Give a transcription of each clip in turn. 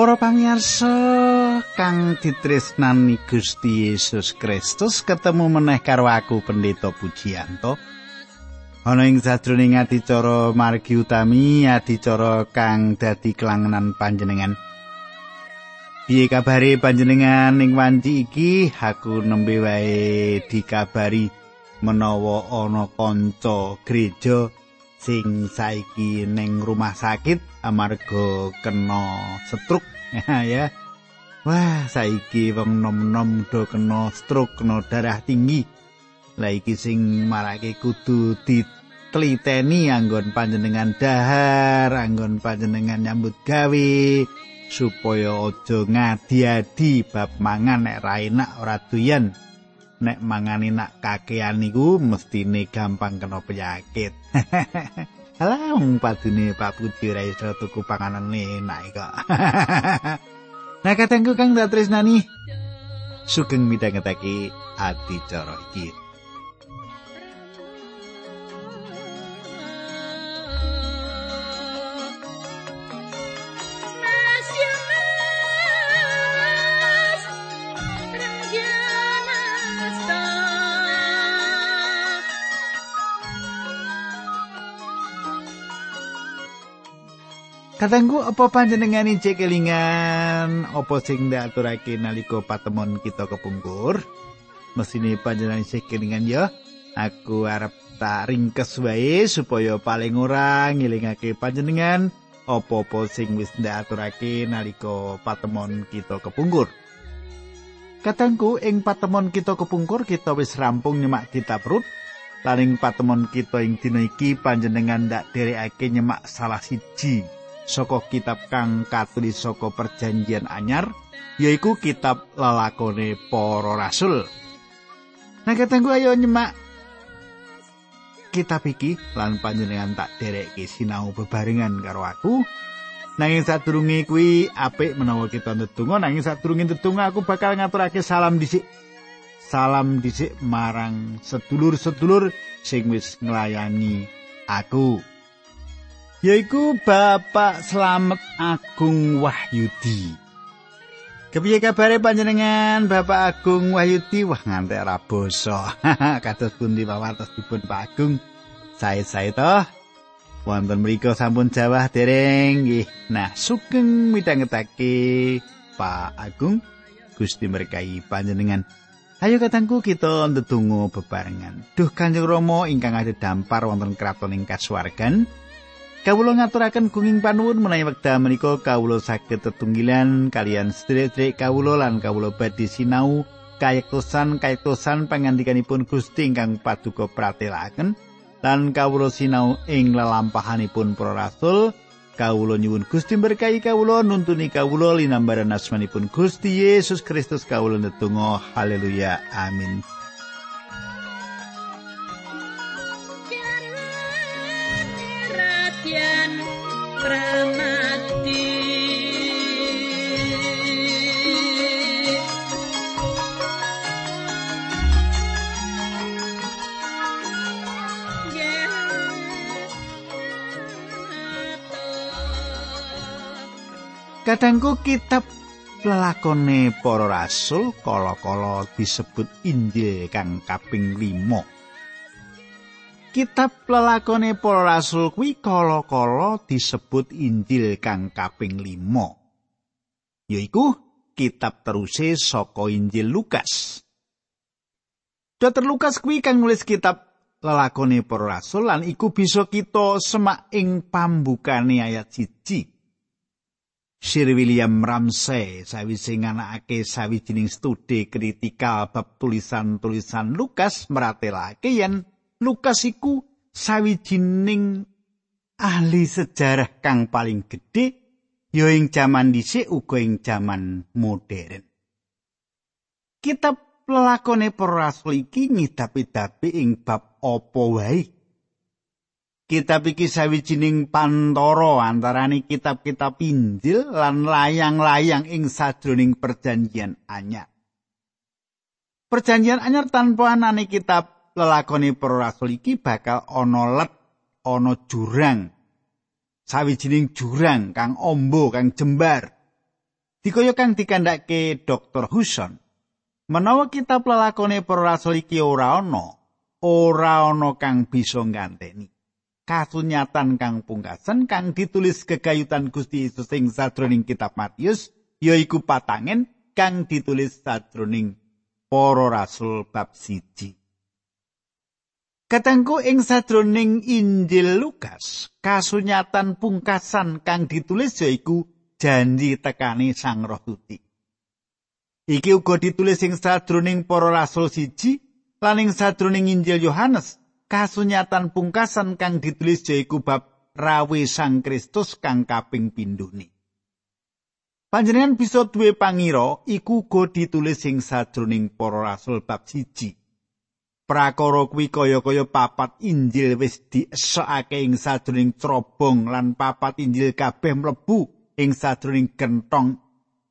Para pamirsa kang ditresnani Gusti Yesus Kristus ketemu meneh karo aku Pendeta Pujiyanto. Ana ing sadroning adicara margi utami adicara kang dadi kelangenan panjenengan. Piye kabare panjenengan ing wanci iki? Aku nembe wae dikabari menawa ana kanca gereja sing saiki ning rumah sakit amarga kena stroke ya. Wah, saiki wong nom-nom do kena stroke, kena darah tinggi. Lah iki sing marake kudu diteliteni anggon panjenengan dahar, anggon panjenengan nyambut gawe supaya aja ngadi-adi bab mangan nek ra enak ora doyan. nek mangani nak kakean niku mestine gampang kena penyakit. Alah wong padune Pak Puji ora iso tuku panganan enak kok. nah katengku Kang Datresnani sugeng midhangetake adicara iki. Katanggu apa panjenengan cek kelingan apa sing diaturake nalika patemon kita kepungkur? Mesine panjenengan cek kelingan ya. Aku arep tak ringkes wae supaya paling ora ngilingake panjenengan apa-apa sing wis diaturake nalika patemon kita kepungkur. Katanggu ing patemon kita kepungkur kita wis rampung nyemak kitab Rut. Laning patemon kita ing dina iki panjenengan ndak derekake nyemak salah siji saka kitab kang katulis saka perjanjian anyar yaiku kitab lelakone para rasul. Nah ketengku ayo nyemak. Kitab iki lan panjenengan tak dereke sinau bebarengan karo aku. Nanging sadurunge kuwi apik menawa kita ndedonga nanging sadurunge ndedonga aku bakal ngaturake salam dhisik. Salam dhisik marang sedulur-sedulur sing wis nglayani aku yaiku Bapak Slamet Agung Wahyudi. Kepiye kabare panjenengan Bapak Agung Wahyudi? Wah ngantek ra basa. Kados pundi pawartos dipun Pak Agung? Sae-sae toh. Wonten mriku sampun jawah dereng nggih. Nah, sugeng midhangetake Pak Agung. Gusti berkahi panjenengan. Ayo katangku kita ndedonga bebarengan. Duh Kanjeng Rama ingkang ada dampar wonten kraton ing kasuwargan. Kawula ngaturaken gunging panuwun menawi wekdal menika kawula saged tetunggilan kalian sedherek kawula lan kawula badhe sinau kayektosan kayektosan pangandikanipun Gusti ingkang paduka pratelakaken lan kawula sinau ing lelampahanipun para rasul kawula nyuwun Gusti berkahi kawula nuntuni kawula linambaran asmanipun Gusti Yesus Kristus kawula netunggal haleluya amin Kadangku kitab lelakone para rasul kala-kala disebut Injil kang kaping 5. Kitab lelakone para rasul kuwi kala-kala disebut Injil kang kaping 5. Yaiku kitab teruse saka Injil Lukas. Dr. Lukas kuwi kang nulis kitab lelakone para rasul lan iku bisa kita semak ing pambukane ayat siji. Sir William Ramsey sawise nganakake sawijining studi kritikal bab tulisan-tulisan Lukas meratelake yen Lukas iku sawijining ahli sejarah kang paling gedhe ya ing jaman dhisik uga ing jaman modern. Kitab lelakone para rasul iki ngidapi-dapi ing bab apa wae Kitab iki sawijining pantoro antarane kitab-kitab Injil lan layang-layang ing sajroning perjanjian anyar. Perjanjian anyar tanpa anane kitab lelakoni para rasul iki bakal ana let, ana jurang. Sawijining jurang kang ombo kang jembar. Dikaya kang dikandhake Dr. Huson, menawa kitab lelakone para rasul iki ora ana, ora ana kang bisa ngganteni. Kasunyatan kang pungkasan kang ditulis kegayutan Gusti Yesus ing sadroning kitab Matius yaiku patangen kang ditulis sadroning para rasul bab siji. Katengku ing sadroning Injil Lukas, kasunyatan pungkasan kang ditulis yaiku janji tekani Sang Roh Suci. Iki uga ditulis ing sadroning para rasul siji lan ing sadroning Injil Yohanes. Kasunyatan pungkasan kang ditulis yaiku bab rawe Sang Kristus kang kaping pindhone. Panjenengan bisa duwe pangira iku uga ditulis ing sadroning para rasul bab siji. Prakara kuwi kaya-kaya papat Injil wis diesokake ing sadroning trobong lan papat Injil kabeh mlebu ing sadroning kentong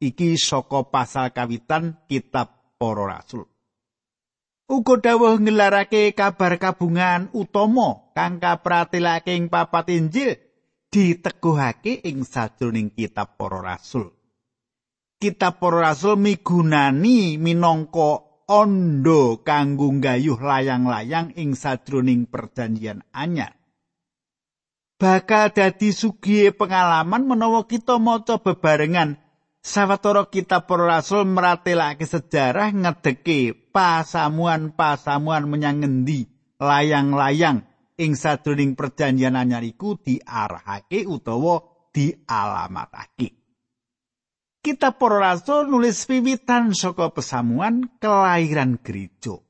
iki saka pasal kawitan kitab para rasul. Uga dawuh ngelarake kabar kabungan utama kang kapratelake ing papat Injil diteguhake ing sadroning kitab para rasul. Kitab para rasul migunani minangka ondo kanggo gayuh layang-layang ing sadroning perjanjian anyar. bakal dadi sugihe pengalaman menawa kita maca bebarengan sawetara kitab para rasul meratelake sejarah ngedeke pasamuan-pasamuan menyang ngendi layang-layang ing sadurunge perjanjian anyar iku diarahake utawa dialamatake. Kitab para rasul nulis wiwitan saka pesamuan kelahiran gereja.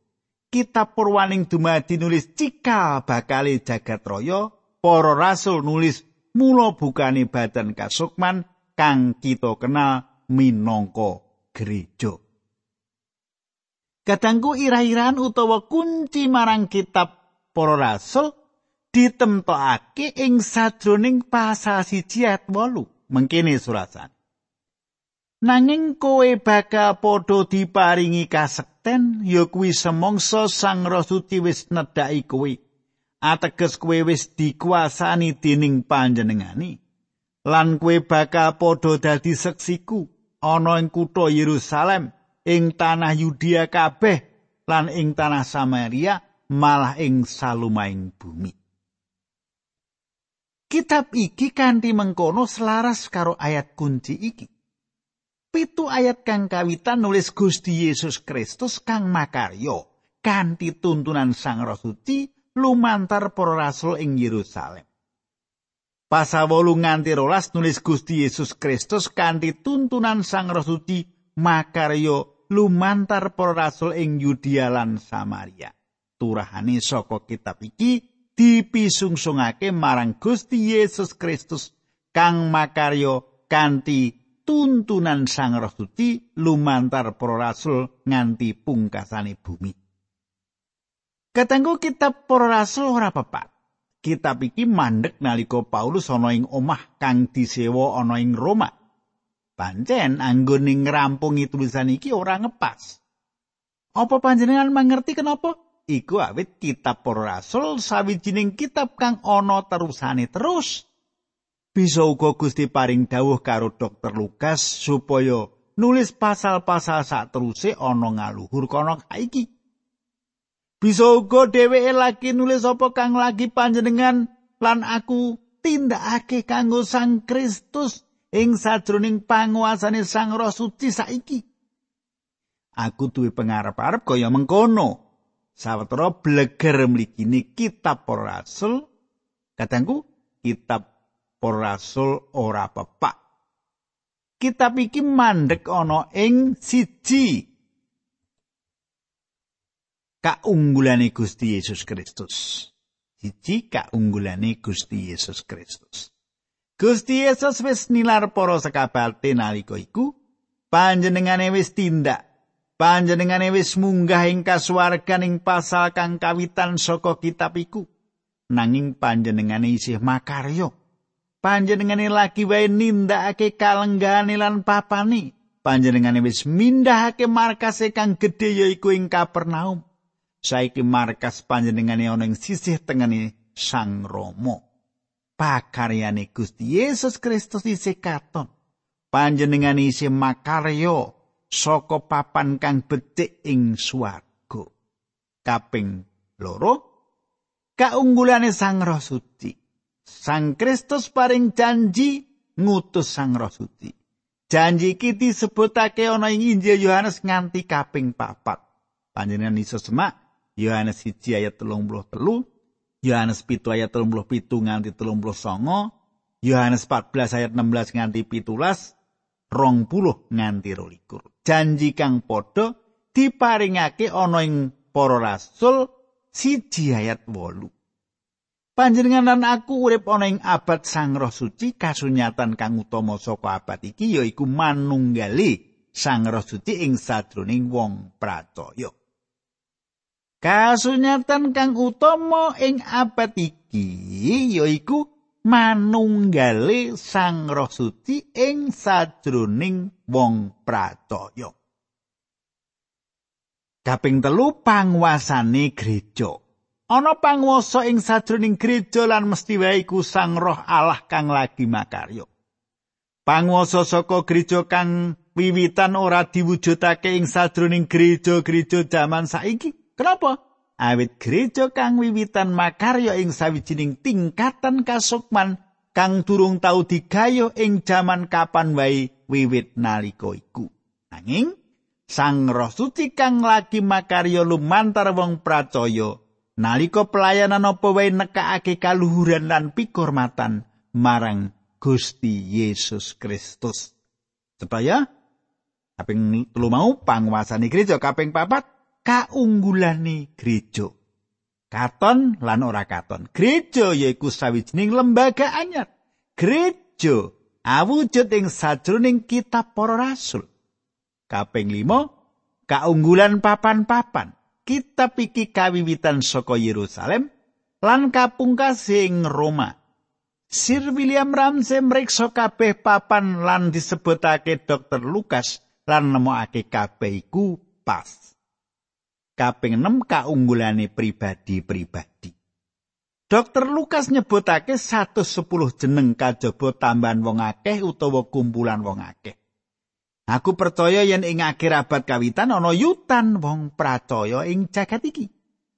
Kitab Purwaning dumadi nulis cikal bakale jagat raya para rasul nulis mula bukane badan kasukman kang kita kenal minangka gereja. Kadangku ira-iran utawa kunci marang kitab para rasul ditemtokake ing sadroning pasal siji ayat 8 mengkene surasan. Nanging kowe bakal padha diparingi kasekten ya kuwi semongso Sang Roh Suci wis nedhaki kowe. ateges kowe wis dikuasani dening panjenengani. Lan kowe bakal padha dadi seksiku ana ing kutha Yerusalem ing tanah Yudea kabeh lan ing tanah Samaria malah ing salumaing bumi. Kitab iki kanthi mengkono selaras karo ayat kunci iki Pitu ayat kang kawitan nulis Gusti Yesus Kristus kang makaryo kanthi tuntunan Sang Roh Suci lumantar para rasul ing Yerusalem. Pasal wolu nganti rolas nulis Gusti Yesus Kristus kanthi tuntunan Sang Roh Suci makaryo lumantar para rasul ing Yudea lan Samaria. Turahane saka kitab iki dipisungsungake marang Gusti Yesus Kristus kang makaryo kanthi tuntunan Sang Roh Suci lumantar para rasul nganti pungkasane bumi. Katenggo kitab para rasul ora pepat. Kitab iki mandek nalika Paulus ana ing omah kang disewa ana ing Roma. Pancen anggone ngrampungi tulisan iki ora ngepas. Apa panjenengan mengerti kenapa? Iku awit kitab para rasul sawijining kitab kang ana terusane terus. Bisa uga Gusti paring dawuh karo dokter Lukas supaya nulis pasal-pasal sak teruse ana ngaluhur kono kaiki. Bisa uga dheweke lagi nulis apa kang lagi panjenengan lan aku tindakake kanggo Sang Kristus ing sajroning panguasane Sang Roh Suci saiki. Aku duwe pangarep-arep kaya mengkono. Sawetara bleger mligine kitab rasul, katangku kitab para rasul ora pepak. Kitab iki mandek ana ing siji kaunggulane Gusti Yesus Kristus. Siji kaunggulane Gusti Yesus Kristus. Gusti Yesus wis nilar para sekabate nalika iku panjenengane wis tindak panjenengane wis munggah ing kasuwargan ing pasal kang kawitan saka kitab iku nanging panjenengane isih makaryo panjenengane lagi wae nindakake kalenggane lan papani panjenengane wis mindahake markase kang gedhe yaiku ing Kapernaum saiki markas panjenengane ana ing sisih tengene Sang Rama. Pakaryane Gusti Yesus Kristus isih katon. panjenengan isih makarya saka papan kang becik ing swarga. Kaping loro kaunggulane Sang Roh Suci. Sang Kristus paring janji ngutus Sang Roh Suci. Janji iki disebutake ana ing Injil Yohanes nganti kaping papat. Panjenengan iso semak Yohanes 1 ayat 33, Yohanes 7 ayat 37 nganti 39, Yohanes 14 ayat 16 nganti 17, rong puluh nganti rolikur. Janji kang padha diparingake ana ing para rasul siji ayat wolu. Panjenengan lan aku urip ana ing abad Sang Roh Suci kasunyatan kang utama saka abad iki yaiku manunggali Sang Roh Suci ing sadroning wong pracaya. Kasunyatan kang utama ing abad iki yaiku manunggale Sang Roh Suci ing sajroning wong pracaya. Kaping telu panguasane gereja. Ana panguwasa ing sajroning gereja lan mesti wae iku Sang Roh Allah kang lagi makarya. Panguwasa saka gereja kang wiwitan ora diwujudake ing sajroning gereja-gereja jaman saiki. Kenapa? awit gereja kang wiwitan makarya ing sawijining tingkatan kasukman kang durung tau digayuh ing jaman kapan wae wiwit nalika iku nanging sang roh suci kang lagi makarya lumantar wong pracaya nalika pelayanan apa wae nekakake kaluhuran lan pikurmatan marang Gusti Yesus Kristus. Supaya kaping telu mau panguasane gereja kaping papat kaunggulane gereja. Katon lan ora katon. Gereja yaiku sawijining lembaga anyar. Gereja awujud ing sajroning kitab para rasul. Kaping 5 kaunggulan papan-papan. Kitab iki kawiwitan saka Yerusalem lan kapungkas ing Roma. Sir William Ramsey mriksa kabeh papan lan disebutake Dr. Lukas lan nemokake kabeh iku pas. kaping 6 kaunggulane pribadi-pribadi. Dokter Lukas nyebutake 110 jeneng kajaba tambahan wong akeh utawa kumpulan wong akeh. Aku percaya yen ing akhir abad kawitan ana yutan wong percaya ing jagat iki.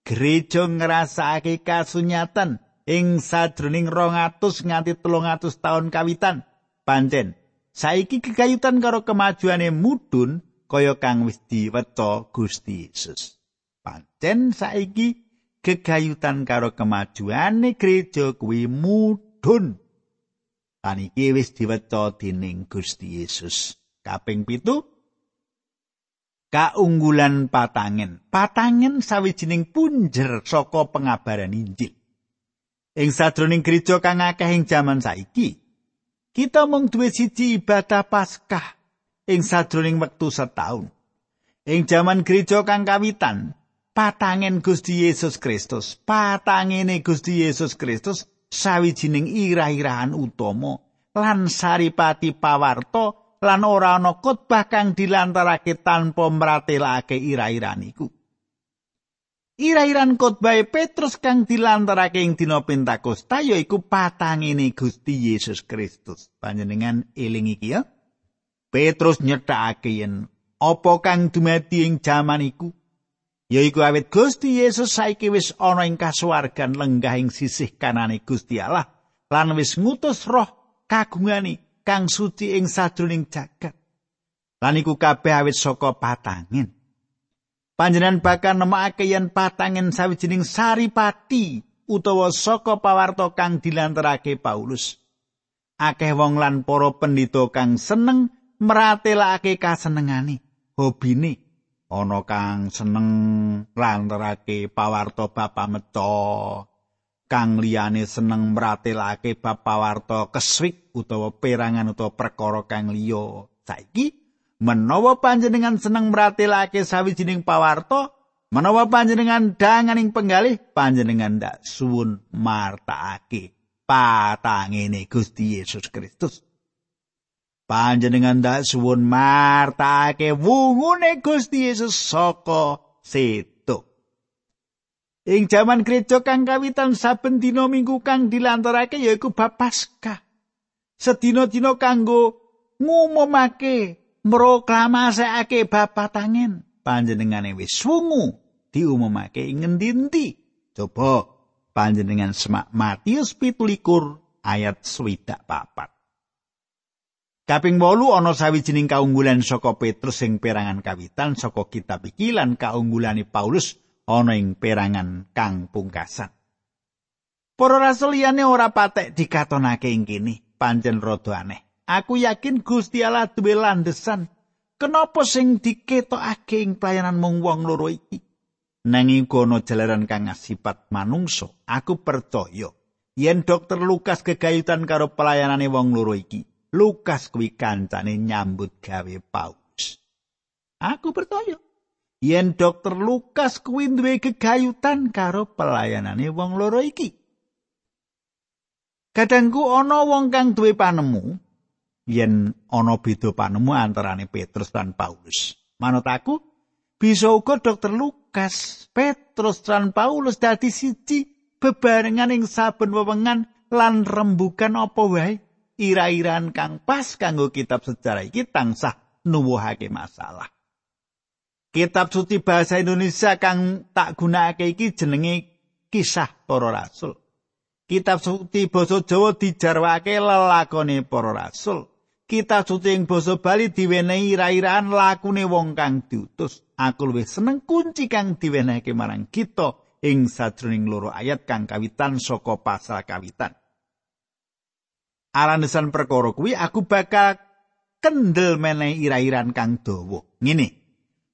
Gereja ngrasakake kasunyatan ing sadroning 200 nganti 300 tahun kawitan. Pancen, saiki kegayutan karo kemajuane mudhun kaya kang wis diweca Gusti Yesus. Pancen saiki gegayutan karo kemajuane gereja kuwi mudhun. Lan iki wis diweca dening Gusti Yesus. Kaping pitu kaunggulan patangen. Patangen sawijining punjer saka pengabaran Injil. Ing sadroning gereja kang akeh ing jaman saiki, kita mung duwe siji ibadah Paskah ing sadroning wektu setahun. Ing jaman gereja kang kawitan, patangen Gusti Yesus Kristus, patangene Gusti Yesus Kristus sawijining irah-irahan utama lan saripati pawarto lan ora ana khotbah kang dilantarake tanpa mratelake irah-irahan iku. Ira-iran khotbah Petrus kang dilantarake ing dina Pentakosta yaiku patangene Gusti Yesus Kristus. Panjenengan eling iki ya. Petrus nyethakake yen apa kang dumadi ing jaman iku yaiku awit Gusti Yesus saiki wis ana ing kasuwargan lenggah ing sisih kanane Gusti Allah lan wis ngutus roh kagungane kang suci ing sadroning jagat. Lan iku kabeh awit saka patangen. Panjenengan bakal nemokake yen patangen sawijining saripati utawa saka pawarto kang dilantarake Paulus. Akeh wong lan para pendhita kang seneng meratelake kasenengane, hobine ana kang seneng lantarake pawarta bapa meca kang liyane seneng mratelake bab pawarta keswik utawa perangan utawa perkara kang liya saiki menawa panjenengan seneng mratelake sawijining pawarta menawa panjenengan danganing penggalih panjenengan ndak suwun martakake patangene Gusti Yesus Kristus panjenengan dak suwun martake wungune Gusti Yesus saka seto. Ing jaman gereja kang kawitan saben dina minggu kang dilantarake yaiku bab Paskah. Sedina-dina kanggo ngumumake mroklamasake babatangen panjenengane wis swungu diumumake ing ngendi coba panjenengan semak Matius 17 ayat swidak papat. Kaping wolu ana sawijining kaunggulan saka Petrus sing perangan kawitan saka kitab iki lan kaunggulane Paulus ana ing perangan kang pungkasan. Para rasul liyane ora patek dikatonake ing kene, pancen rada aneh. Aku yakin Gusti Allah duwe landesan kenapa sing diketokake ing pelayanan mung wong loro iki. Nanging kono jalaran kang asipat manungso, aku percaya yen dokter Lukas gegayutan karo pelayanane wong loro iki. Lukas kuwi kancane nyambut gawe Paulus. Aku percaya yen dokter Lukas kuwi duwe gegayutan karo pelayanane wong loro iki. Kadangku ana wong kang duwe panemu yen ana beda panemu antarane Petrus lan Paulus. Manut aku bisa uga dokter Lukas, Petrus lan Paulus dadi siji bebarengan ing saben wewengan lan rembukan apa wae ira-iran kang pas kanggo kitab sejarah iki tansah nuwuhake masalah. Kitab suci bahasa Indonesia kang tak gunakake iki jenenge Kisah Para Rasul. Kitab suci basa Jawa dijarwake lelakone para rasul. Kitab suci ing basa Bali diwenehi ira-iraan lakune wong kang diutus. Aku luwih seneng kunci kang diwenehake marang kita ing sajroning loro ayat kang kawitan saka pasal kawitan. Alandesan perkara kuwi aku bakal kendel menehi ira-iran kang dawa. Ngene.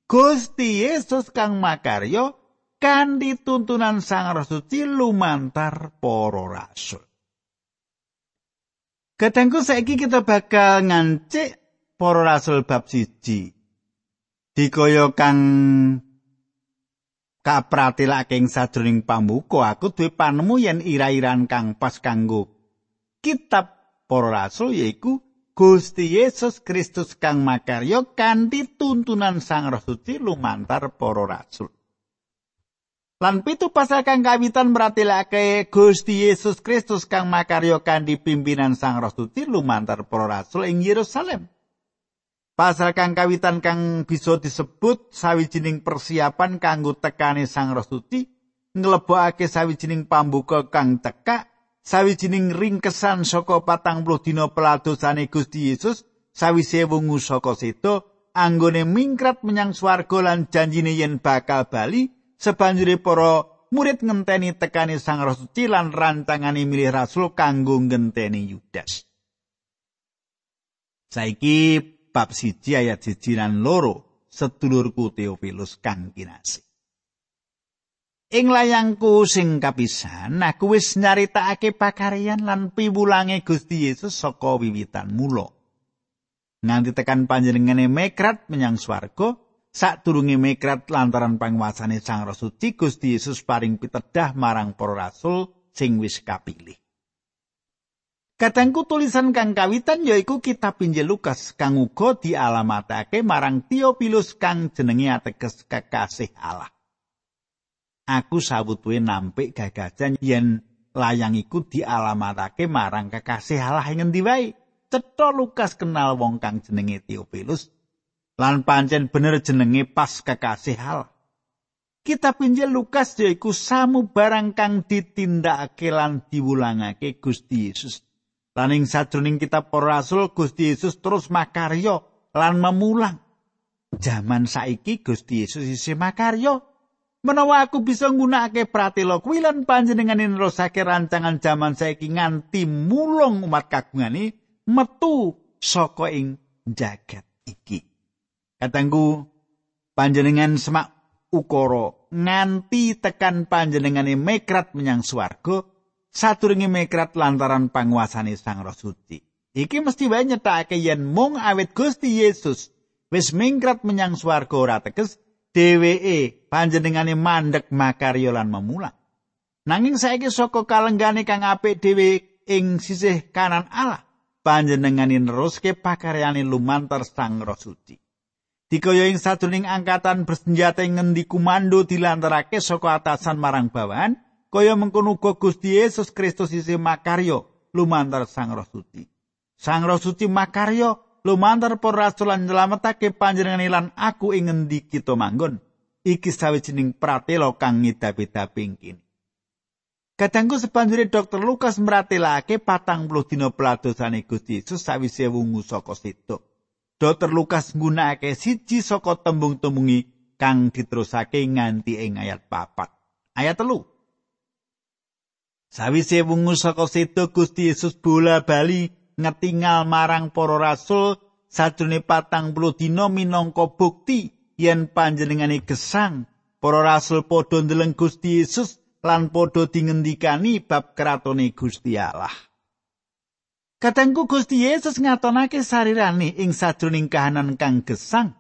Gusti Yesus kang makaryo kanthi tuntunan Sang Roh Suci lumantar para rasul. Kadangku saiki kita bakal ngancik para rasul bab siji. Dikaya kang kapratilake ing sadurunge pambuka aku duwe panemu yen ira-iran kang pas kanggo kitab para rasul yaiku Gusti Yesus Kristus kang makarya kanthi tuntunan Sang Roh Suci lumantar para rasul. Lan pitu pasal kang kawitan meratilake Gusti Yesus Kristus kang makarya kanthi pimpinan Sang Roh Suci lumantar para rasul ing Yerusalem. Pasal kang kawitan kang bisa disebut sawijining persiapan kanggo tekane Sang Roh Suci nglebokake sawijining pambuka kang teka sawijining ringkesan saka patang puluh dina peladosane Gusti Yesus sawise wungu saka sedo anggone mingkrat menyang swarga lan janjine yen bakal bali sebanjure para murid ngenteni tekani Sang Roh Suci lan rancangane milih rasul kanggo ngenteni Yudas. Saiki bab siji ayat siji lan loro sedulurku Teofilus kang kinasih. Ing layangku sing kapisan, aku wis nyaritakake pakaryan lan piwulange Gusti Yesus saka wiwitan mula. Nganti tekan panjenengane mekrat menyang swarga, sadurunge mekrat lantaran panguasane Sang Roh Suci, Gusti Yesus paring pitedah marang para rasul sing wis kapilih. Kadangku tulisan kang kawitan yaiku kitab Injil Lukas kang uga dialamatake marang Teopilus kang jenenge ateges kekasih Allah. Aku sawutuwe nampik gagajan yen layang iku dialamatake marang kekasih Allah ing ngendi wae. Cetha Lukas kenal wong kang jenenge Theophilus lan pancen bener jenenge pas kekasih Allah. Kitab Injil Lukas yaiku samu barang kang ditindakake lan diwulangake Gusti Yesus. Lan ing sajroning kitab Para Rasul Gusti Yesus terus makarya lan memulang. Zaman saiki Gusti Yesus isih makarya Menawa aku bisa nggunakake pratela kuwi lan panjenengane nerusake rancangan jaman saiki nganti mulung umat kagungane metu saka ing jagat iki. Katanggu panjenengan semak ukara nganti tekan panjenengane mekrat menyang swarga sadurunge mekrat lantaran panguasane Sang Roh Suci. Iki mesti wae nyetakake yen mung awit Gusti Yesus wis mingkrat menyang swarga ora teges dheweke panjenengane mandek makarya lan memulang. Nanging saiki saka kalenggane kang apik dhewe ing sisih kanan Allah, panjenengane neruske pakaryane lumantar Sang Roh Suci. Dikaya ing sadurunging angkatan bersenjata ngendi kumando dilantarake saka atasan marang bawahan, kaya mengkono uga Gusti Yesus Kristus isih makarya lumantar Sang Roh Suci. Sang Roh Suci makarya lumantar para rasul lan nyelametake panjenengan lan aku ing ngendi kita manggon iki sawijining pratela kang ngidapi-dapi kini Kadangku sepanjure dokter Lukas meratelake patang puluh dina peladosane Gusti Yesus sawise wungu saka situ. Dokter Lukas nggunakake siji saka tembung-tembungi kang diterusake nganti ing ayat papat. Ayat telu. Sawise wungu saka situ Gusti Yesus bola bali ngetingal marang para rasul sajrone patang puluh dina minangka bukti yen panjenengane gesang para rasul padha ndeleng Gusti Yesus lan padha dingendikani bab kratone Gusti Allah. Katengku Gusti Yesus ngatonake sarirane ing sajroning kahanan kang gesang.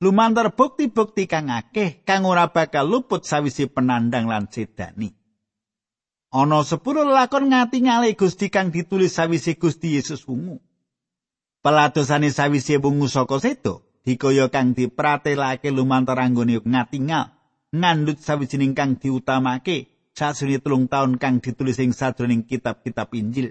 Lumantar bukti-bukti kang akeh kang ora bakal luput sawisi penandang lan sedani. Ana sepuluh lakon ngati ngale Gusti kang ditulis sawisi Gusti Yesus wungu. Peladosane sawise wungu saka sedo dikaya kang dipratelake lumantar anggone ngatingal ngandut sawijining kang diutamake sajroning telung taun kang ditulis ing sajroning kitab-kitab Injil.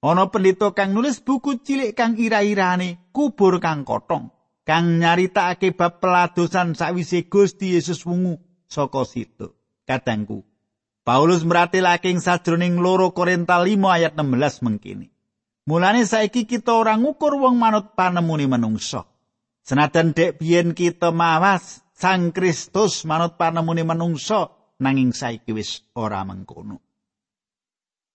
Ana pendeta kang nulis buku cilik kang ira-irane kubur kang kotong kang nyaritakake bab peladosan sawise Gusti Yesus wungu saka situ. Kadangku Paulus meratelake ing sajroning loro Korinta 5 ayat 16 mengkini. Mulane saiki kita ora ngukur wong manut panemune manungsa. Senajan dek biyen kita mawas Sang Kristus manut panemune manungsa nanging saiki wis ora mengkono.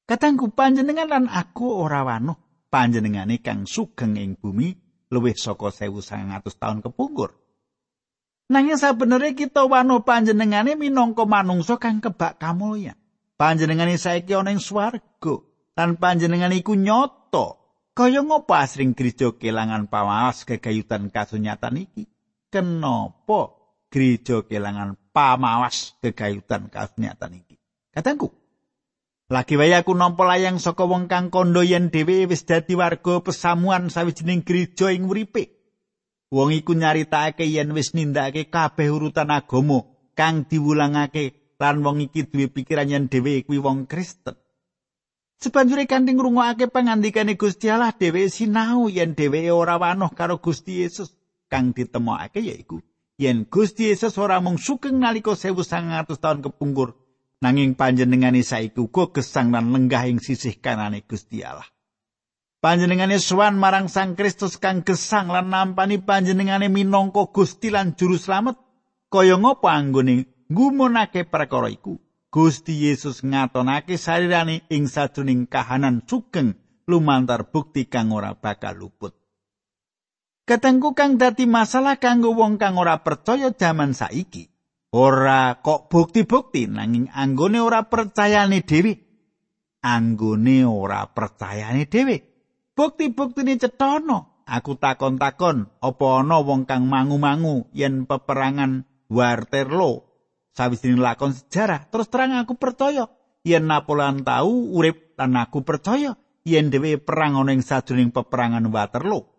Katangku panjenengan lan aku ora wanuh panjenengane kang sugeng ing bumi luwih saka 1900 taun kepungkur. Nanging sabenere kita wanuh panjenengane minangka manungsa kang kebak kamulya. Panjenengane saiki ana ing swarga lan panjenengane iku nyata. Kaya ngopo asring gereja kelangan pawas kegayutan kasunyatan iki? Kenapa gereja kelangan pamawas kegayutan kasunyatan iki? Katangku, lagi wae aku nampa layang saka wong kang kandha yen dhewe wis dadi warga pesamuan sawijining gereja ing uripe. Wong iku nyaritake yen wis nindakake kabeh urutan agama kang diwulangake lan wong iki duwe pikiran yen dhewe kuwi wong Kristen. Sebanjure kanthi ngrungokake pangandikane Gusti Allah dhewe sinau yen dhewe ora wanoh karo Gusti Yesus kang ditemokake yaiku yen Gusti Yesus ora mung sugeng nalika 1900 taun kepungkur nanging panjenengane saiki uga gesang lan lenggah ing sisih kanane Gusti Allah. Panjenengane sowan marang Sang Kristus kang gesang lan nampani panjenengane minangka Gusti lan juru slamet kaya ngapa anggone nggumunake perkara iku. Gusti Yesus ngatonake sarirane ing sajroning kahanan sugeng lumantar bukti kang ora bakal luput. Ketengku kang dadi masalah kanggo wong kang ora percaya jaman saiki. Ora kok bukti-bukti nanging anggone ora percayane dhewe. Anggone ora percayane dhewe. Bukti-buktine cetono. Aku takon-takon apa ana wong kang mangu-mangu yen peperangan Waterloo sawijining lakon sejarah. Terus terang aku percaya yen Napoleon tau urip lan aku percaya yen dhewe perang ana ing sajroning peperangan Waterloo.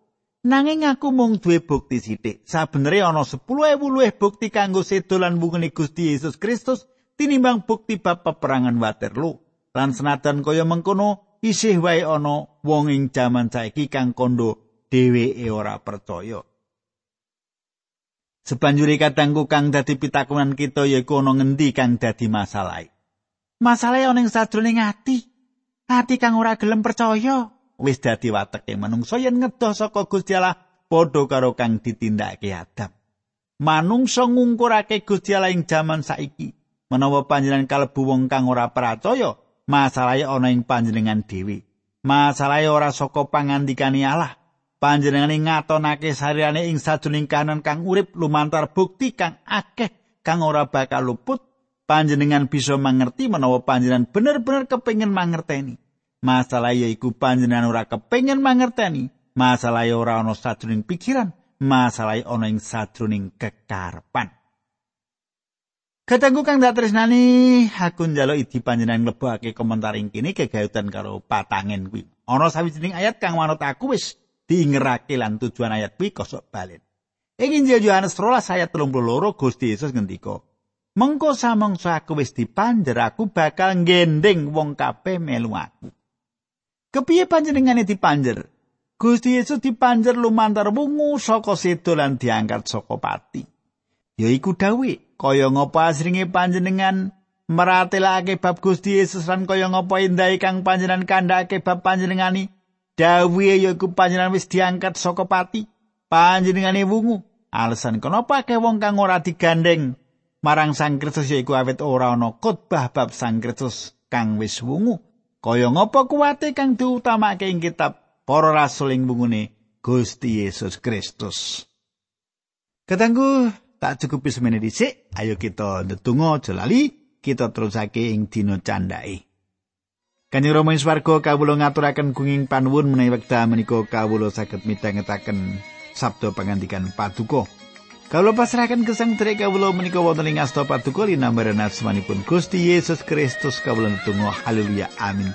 Nanging aku mung duwe bukti sithik. Sabenere ana 10.000 luwih bukti kanggo sedo lan bungane Gusti Yesus Kristus tinimbang bukti bab peperangan Waterloo. Lan senajan kaya mengkono, isih wae ana wong ing jaman saiki kang kondo dheweke ora percaya. Sebanjuri kadangku kang dadi pitakunan kita yaiku ana ngendi kang dadi masalah. Masalah ana ing sajroning ati. Ati kang ora gelem percaya wis dadi wateke manungsa yen ngedoh saka Gusti Allah padha karo kang ditindakake Adam. Manungsa ngungkurake Gusti Allah ing jaman saiki. Menawa panjenengan kalebu wong kang ora percaya, masalahe ana ing panjenengan dhewe. Masalahe ora saka pangandikane Allah, panjenengane ngatonake sariyane ing sajroning kanan kang urip lumantar bukti kang akeh kang ora bakal luput. Panjenengan bisa mangerti menawa panjenengan bener-bener kepengin mangerteni. Masalah yaiku panjenengan ora kepengin mangerteni. Masalah ora ana sajroning pikiran. Masalah ana ing sajroning kekarepan Katanggu kang dak tresnani aku njaluk idi panjenengan mlebokake komentar ing kene kegayutan karo patangen kuwi. Ana sawijining ayat kang manut aku wis diingerake lan tujuan ayat kuwi kosok balen. Ing Injil Yohanes 13 ayat 32 Gusti Yesus ngendika, "Mengko samangsa aku wis dipanjer aku bakal gendeng wong kabeh melu aku." Kepiye panjenengane dipanjer? Gusti Yesus dipanjer lumantar wungu saka sedo lan diangkat saka pati. Yaiku dawe, kaya ngapa asringe panjenengan meratelake bab Gusti Yesus lan kaya ngapa endahe kang panjenengan kandhake bab panjenengani. Dawe yaiku panjenengan wis diangkat saka pati. Panjenengane wungu. Alasan kenapa akeh wong kang ora digandeng marang Sang Kristus yaiku awet ora ana khotbah bab Sang Kristus kang wis wungu. Kaya ngapa kuwate kang diutamake ing kitab para rasul ing bungune Gusti Yesus Kristus. Katanggu tak cukup semene dhisik, ayo kita ndedonga aja lali, kita terusake ing dina candhake. Kanjeng Rama ing swarga kawula ngaturaken gunging panuwun menawi wekdal menika kawula saged midhangetaken sabda pangandikan paduka. Kawula pasrahaken gesang trek kawula menika wonten ing asta paduka linambaran asmanipun Gusti Yesus Kristus kawula ndedonga haleluya amin.